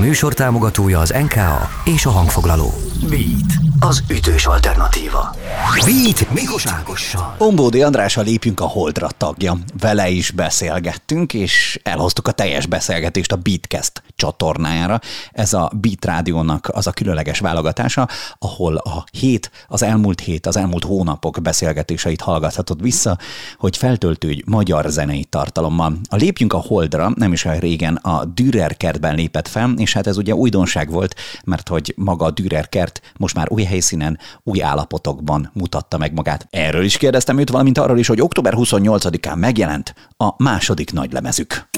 műsor támogatója az NKA és a hangfoglaló. Beat, az ütős alternatíva. Beat Mikos Ágossal. Ombódi Andrással lépjünk a Holdra tagja. Vele is beszélgettünk, és elhoztuk a teljes beszélgetést a Beatcast csatornájára. Ez a Beat Rádiónak az a különleges válogatása, ahol a hét, az elmúlt hét, az elmúlt hónapok beszélgetéseit hallgathatod vissza, hogy feltöltődj magyar zenei tartalommal. A Lépjünk a Holdra nem is olyan régen a Dürer kertben lépett fel, és hát ez ugye újdonság volt, mert hogy maga a Dürer kert most már új helyszínen, új állapotokban mutatta meg magát. Erről is kérdeztem őt, valamint arról is, hogy október 28-án megjelent a második nagy lemezük.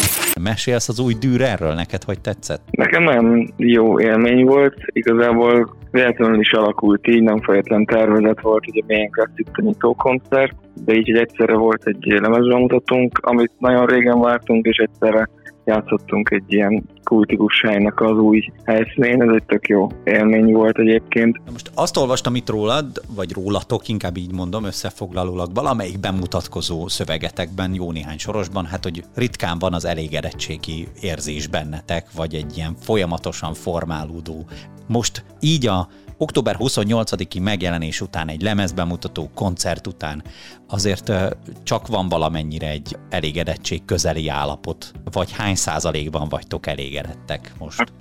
Mesélsz az új Dürerről, neked hogy tetszett? Nekem nagyon jó élmény volt, igazából véletlenül is alakult így, nem feltétlen tervezet volt, ugye milyen itt a nyitó koncert, de így, hogy egyszerre volt egy lemezbemutatónk, amit nagyon régen vártunk, és egyszerre játszottunk egy ilyen kultikus helynek az új helyszínén, ez egy tök jó élmény volt egyébként. Most azt olvastam itt rólad, vagy rólatok, inkább így mondom, összefoglalólag valamelyik bemutatkozó szövegetekben, jó néhány sorosban, hát hogy ritkán van az elégedettségi érzés bennetek, vagy egy ilyen folyamatosan formálódó. Most így a október 28-i megjelenés után, egy lemezbemutató koncert után azért csak van valamennyire egy elégedettség közeli állapot, vagy hány százalékban vagytok elégedettek most?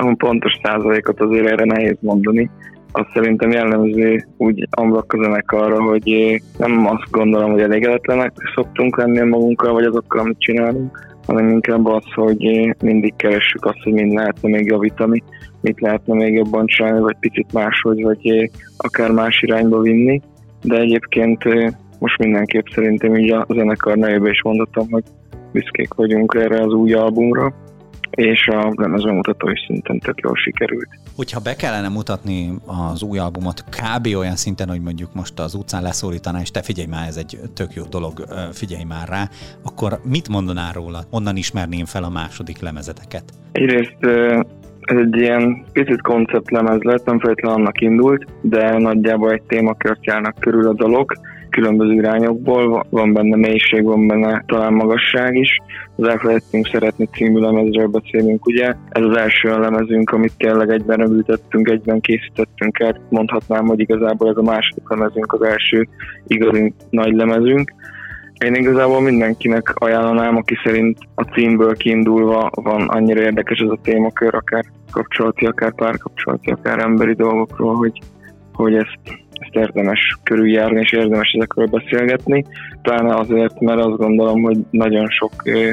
A pontos százalékot azért erre nehéz mondani. Azt szerintem jellemző úgy amblak a hogy nem azt gondolom, hogy elégedetlenek szoktunk lenni magunkkal, vagy azokkal, amit csinálunk, hanem inkább az, hogy mindig keressük azt, hogy mind lehetne még javítani, mit lehetne még jobban csinálni, vagy picit máshogy, vagy akár más irányba vinni. De egyébként most mindenképp szerintem így a zenekar nevében is mondottam, hogy büszkék vagyunk erre az új albumra, és a lemezbemutató is szinten tök jól sikerült. Hogyha be kellene mutatni az új albumot kb. olyan szinten, hogy mondjuk most az utcán leszólítaná, és te figyelj már, ez egy tök jó dolog, figyelj már rá, akkor mit mondanál róla? Onnan ismerném fel a második lemezeteket? Egyrészt ez egy ilyen picit konceptlemez lett, nem feltétlenül annak indult, de nagyjából egy témakört járnak körül a dolog, különböző irányokból, van benne mélység, van benne talán magasság is. Az elfelejtettünk szeretni című lemezről beszélünk, ugye? Ez az első lemezünk, amit tényleg egyben rögültettünk, egyben készítettünk el. Mondhatnám, hogy igazából ez a második lemezünk, az első igazi nagy lemezünk. Én igazából mindenkinek ajánlanám, aki szerint a címből kiindulva van annyira érdekes ez a témakör, akár kapcsolati, akár párkapcsolati, akár emberi dolgokról, hogy, hogy ezt ezt érdemes körüljárni, és érdemes ezekről beszélgetni. Pláne azért, mert azt gondolom, hogy nagyon sok ö,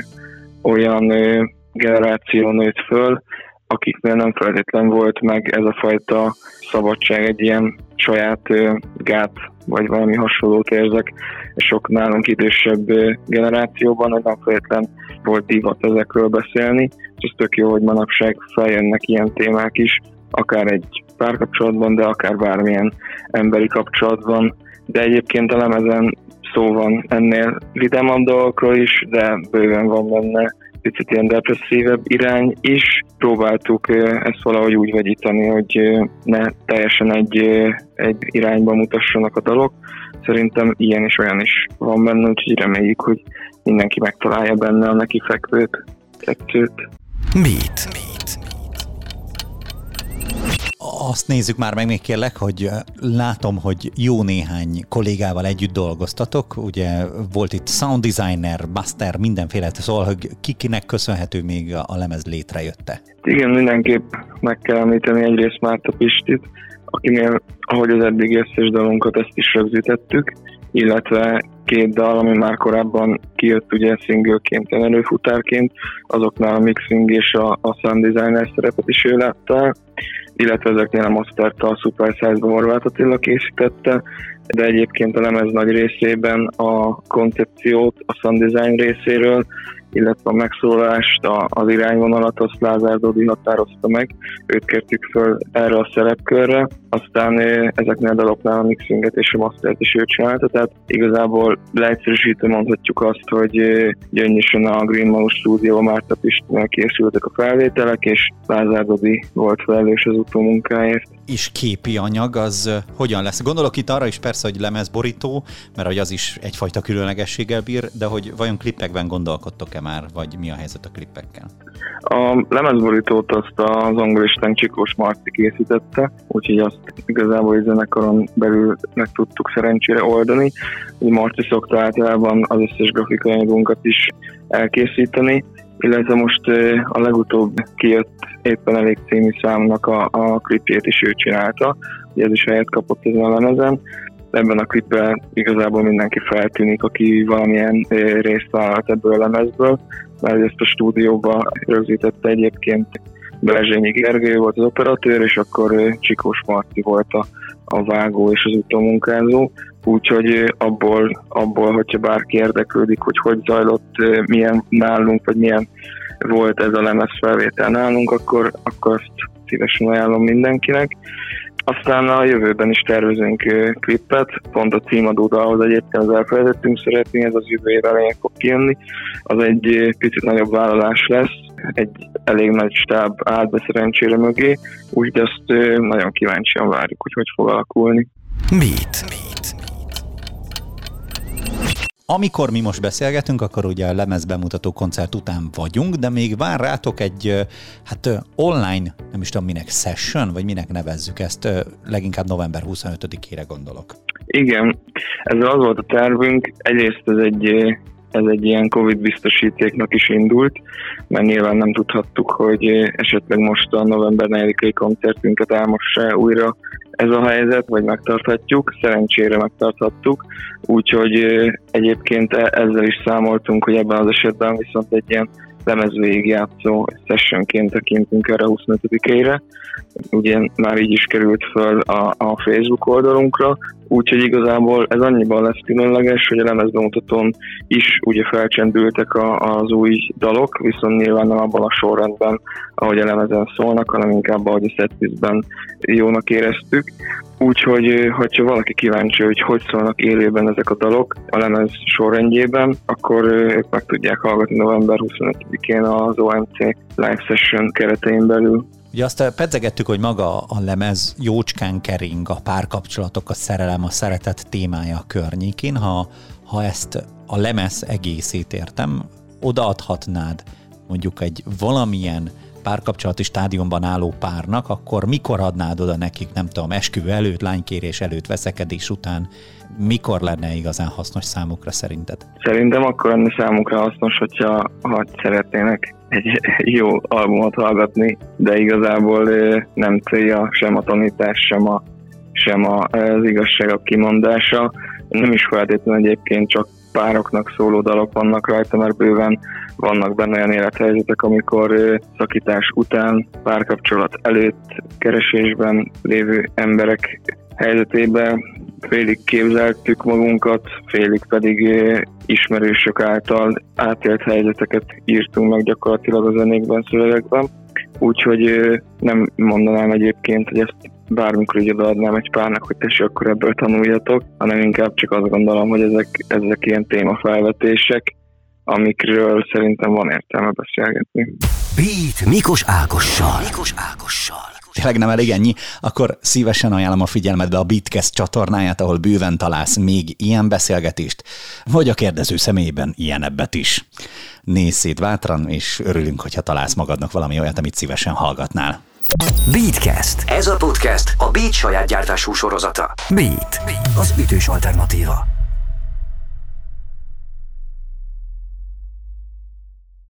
olyan ö, generáció nőtt föl, akiknél nem feltétlen volt meg ez a fajta szabadság, egy ilyen saját ö, gát, vagy valami hasonlót érzek sok nálunk idősebb generációban, hogy nem feltétlen volt divat ezekről beszélni, és ez tök jó, hogy manapság feljönnek ilyen témák is, akár egy párkapcsolatban, de akár bármilyen emberi kapcsolatban. De egyébként a lemezen szó van ennél vidámabb dolgokról is, de bőven van benne picit ilyen depresszívebb irány is. Próbáltuk ezt valahogy úgy vegyíteni, hogy ne teljesen egy, egy irányba mutassanak a dalok. Szerintem ilyen is olyan is van benne, úgyhogy reméljük, hogy mindenki megtalálja benne a neki fekvőt, tetszőt. Mit? Mit? Azt nézzük már meg még kérlek, hogy látom, hogy jó néhány kollégával együtt dolgoztatok. Ugye volt itt sound designer, master, mindenféle, szóval, hogy kikinek köszönhető még a lemez létrejötte? Igen, mindenképp meg kell említeni egyrészt Márta Pistit, akinél, ahogy az eddig összes dalunkat, ezt is rögzítettük, illetve két dal, ami már korábban kijött ugye singleként, előfutárként, azoknál a mixing és a, a sound designer szerepet is ő látta illetve ezeknél a Mastert a Super Size-ba Horváth Attila készítette, de egyébként a lemez nagy részében a koncepciót a sound design részéről illetve a megszólalást, az irányvonalat azt Lázár Dodi határozta meg, őt kértük föl erre a szerepkörre, aztán ezeknél a daloknál a mixinget és a mastert is ő csinálta, tehát igazából leegyszerűsítve mondhatjuk azt, hogy gyöngyösen a Green Mouse Studio Márta Pistnél készültek a felvételek, és Lázár Dodi volt felelős az utómunkáért. És képi anyag az hogyan lesz? Gondolok itt arra is persze, hogy lemezborító, mert hogy az is egyfajta különlegességgel bír, de hogy vajon klippekben gondolkodtok-e már, vagy mi a helyzet a klippekkel? A lemezborítót azt az angolisten Csikós Marci készítette, úgyhogy azt igazából zenekaron belül meg tudtuk szerencsére oldani. Marci szokta általában az összes grafikai anyagunkat is elkészíteni, illetve most a legutóbb kijött éppen elég című számnak a, a klipjét is ő csinálta, ez is helyet kapott ezen a lemezen. Ebben a klipben igazából mindenki feltűnik, aki valamilyen részt vállalt ebből a lemezből, mert ezt a stúdióba rögzítette egyébként Belezsényi Gergely volt az operatőr, és akkor Csikós Marti volt a, a vágó és az utómunkázó úgyhogy abból, abból, hogyha bárki érdeklődik, hogy hogy zajlott, milyen nálunk, vagy milyen volt ez a lemez felvétel nálunk, akkor, akkor azt szívesen ajánlom mindenkinek. Aztán a jövőben is tervezünk klippet, pont a címadó ahhoz egyébként az elfelejtettünk szeretni, ez az jövő év elején fog kijönni. Az egy picit nagyobb vállalás lesz, egy elég nagy stáb állt be szerencsére mögé, úgyhogy azt nagyon kíváncsian várjuk, hogy hogy fog alakulni. Beat. Amikor mi most beszélgetünk, akkor ugye a lemez bemutató koncert után vagyunk, de még vár rátok egy hát online, nem is tudom minek, session, vagy minek nevezzük ezt, leginkább november 25-ére gondolok. Igen, ez az volt a tervünk. Egyrészt ez egy, ez egy ilyen Covid biztosítéknak is indult, mert nyilván nem tudhattuk, hogy esetleg most a november 4-i koncertünket elmossa újra ez a helyzet, vagy megtarthatjuk, szerencsére megtarthattuk, úgyhogy egyébként e- ezzel is számoltunk, hogy ebben az esetben viszont egy ilyen lemez végigjátszó sessionként tekintünk erre 25-ére. Ugye már így is került föl a, a Facebook oldalunkra, úgyhogy igazából ez annyiban lesz különleges, hogy a lemezbemutatón is ugye felcsendültek a, az új dalok, viszont nyilván nem abban a sorrendben, ahogy a lemezen szólnak, hanem inkább ahogy a setlistben jónak éreztük. Úgyhogy, hogyha valaki kíváncsi, hogy hogy szólnak élőben ezek a dalok a lemez sorrendjében, akkor ők meg tudják hallgatni november 25-én az OMC Live Session keretein belül. Ugye azt pedzegettük, hogy maga a lemez jócskán kering a párkapcsolatok, a szerelem, a szeretet témája a környékén. Ha, ha ezt a lemez egészét értem, odaadhatnád mondjuk egy valamilyen párkapcsolati stádiumban álló párnak, akkor mikor adnád oda nekik, nem tudom, esküvő előtt, lánykérés előtt, veszekedés után, mikor lenne igazán hasznos számukra szerinted? Szerintem akkor lenne számukra hasznos, hogyha ha szeretnének egy jó albumot hallgatni, de igazából nem célja sem a tanítás, sem, a, sem a, az a kimondása. Nem is feltétlenül egyébként csak pároknak szóló dalok vannak rajta, mert bőven vannak benne olyan élethelyzetek, amikor szakítás után, párkapcsolat előtt, keresésben lévő emberek helyzetében félig képzeltük magunkat, félig pedig ismerősök által átélt helyzeteket írtunk meg gyakorlatilag a zenékben, szövegekben. Úgyhogy nem mondanám egyébként, hogy ezt bármikor így odaadnám egy párnak, hogy tessék, akkor ebből tanuljatok, hanem inkább csak azt gondolom, hogy ezek, ezek ilyen témafelvetések, amikről szerintem van értelme beszélgetni. Beat Mikos Ákossal. Mikos Ákossal. Tényleg nem elég ennyi? Akkor szívesen ajánlom a figyelmedbe a Beatcast csatornáját, ahol bőven találsz még ilyen beszélgetést, vagy a kérdező személyében ilyenebbet is. Nézz szét bátran, és örülünk, hogyha találsz magadnak valami olyat, amit szívesen hallgatnál. Beatcast. Ez a podcast a Beat saját gyártású sorozata. Beat, az ütős alternatíva.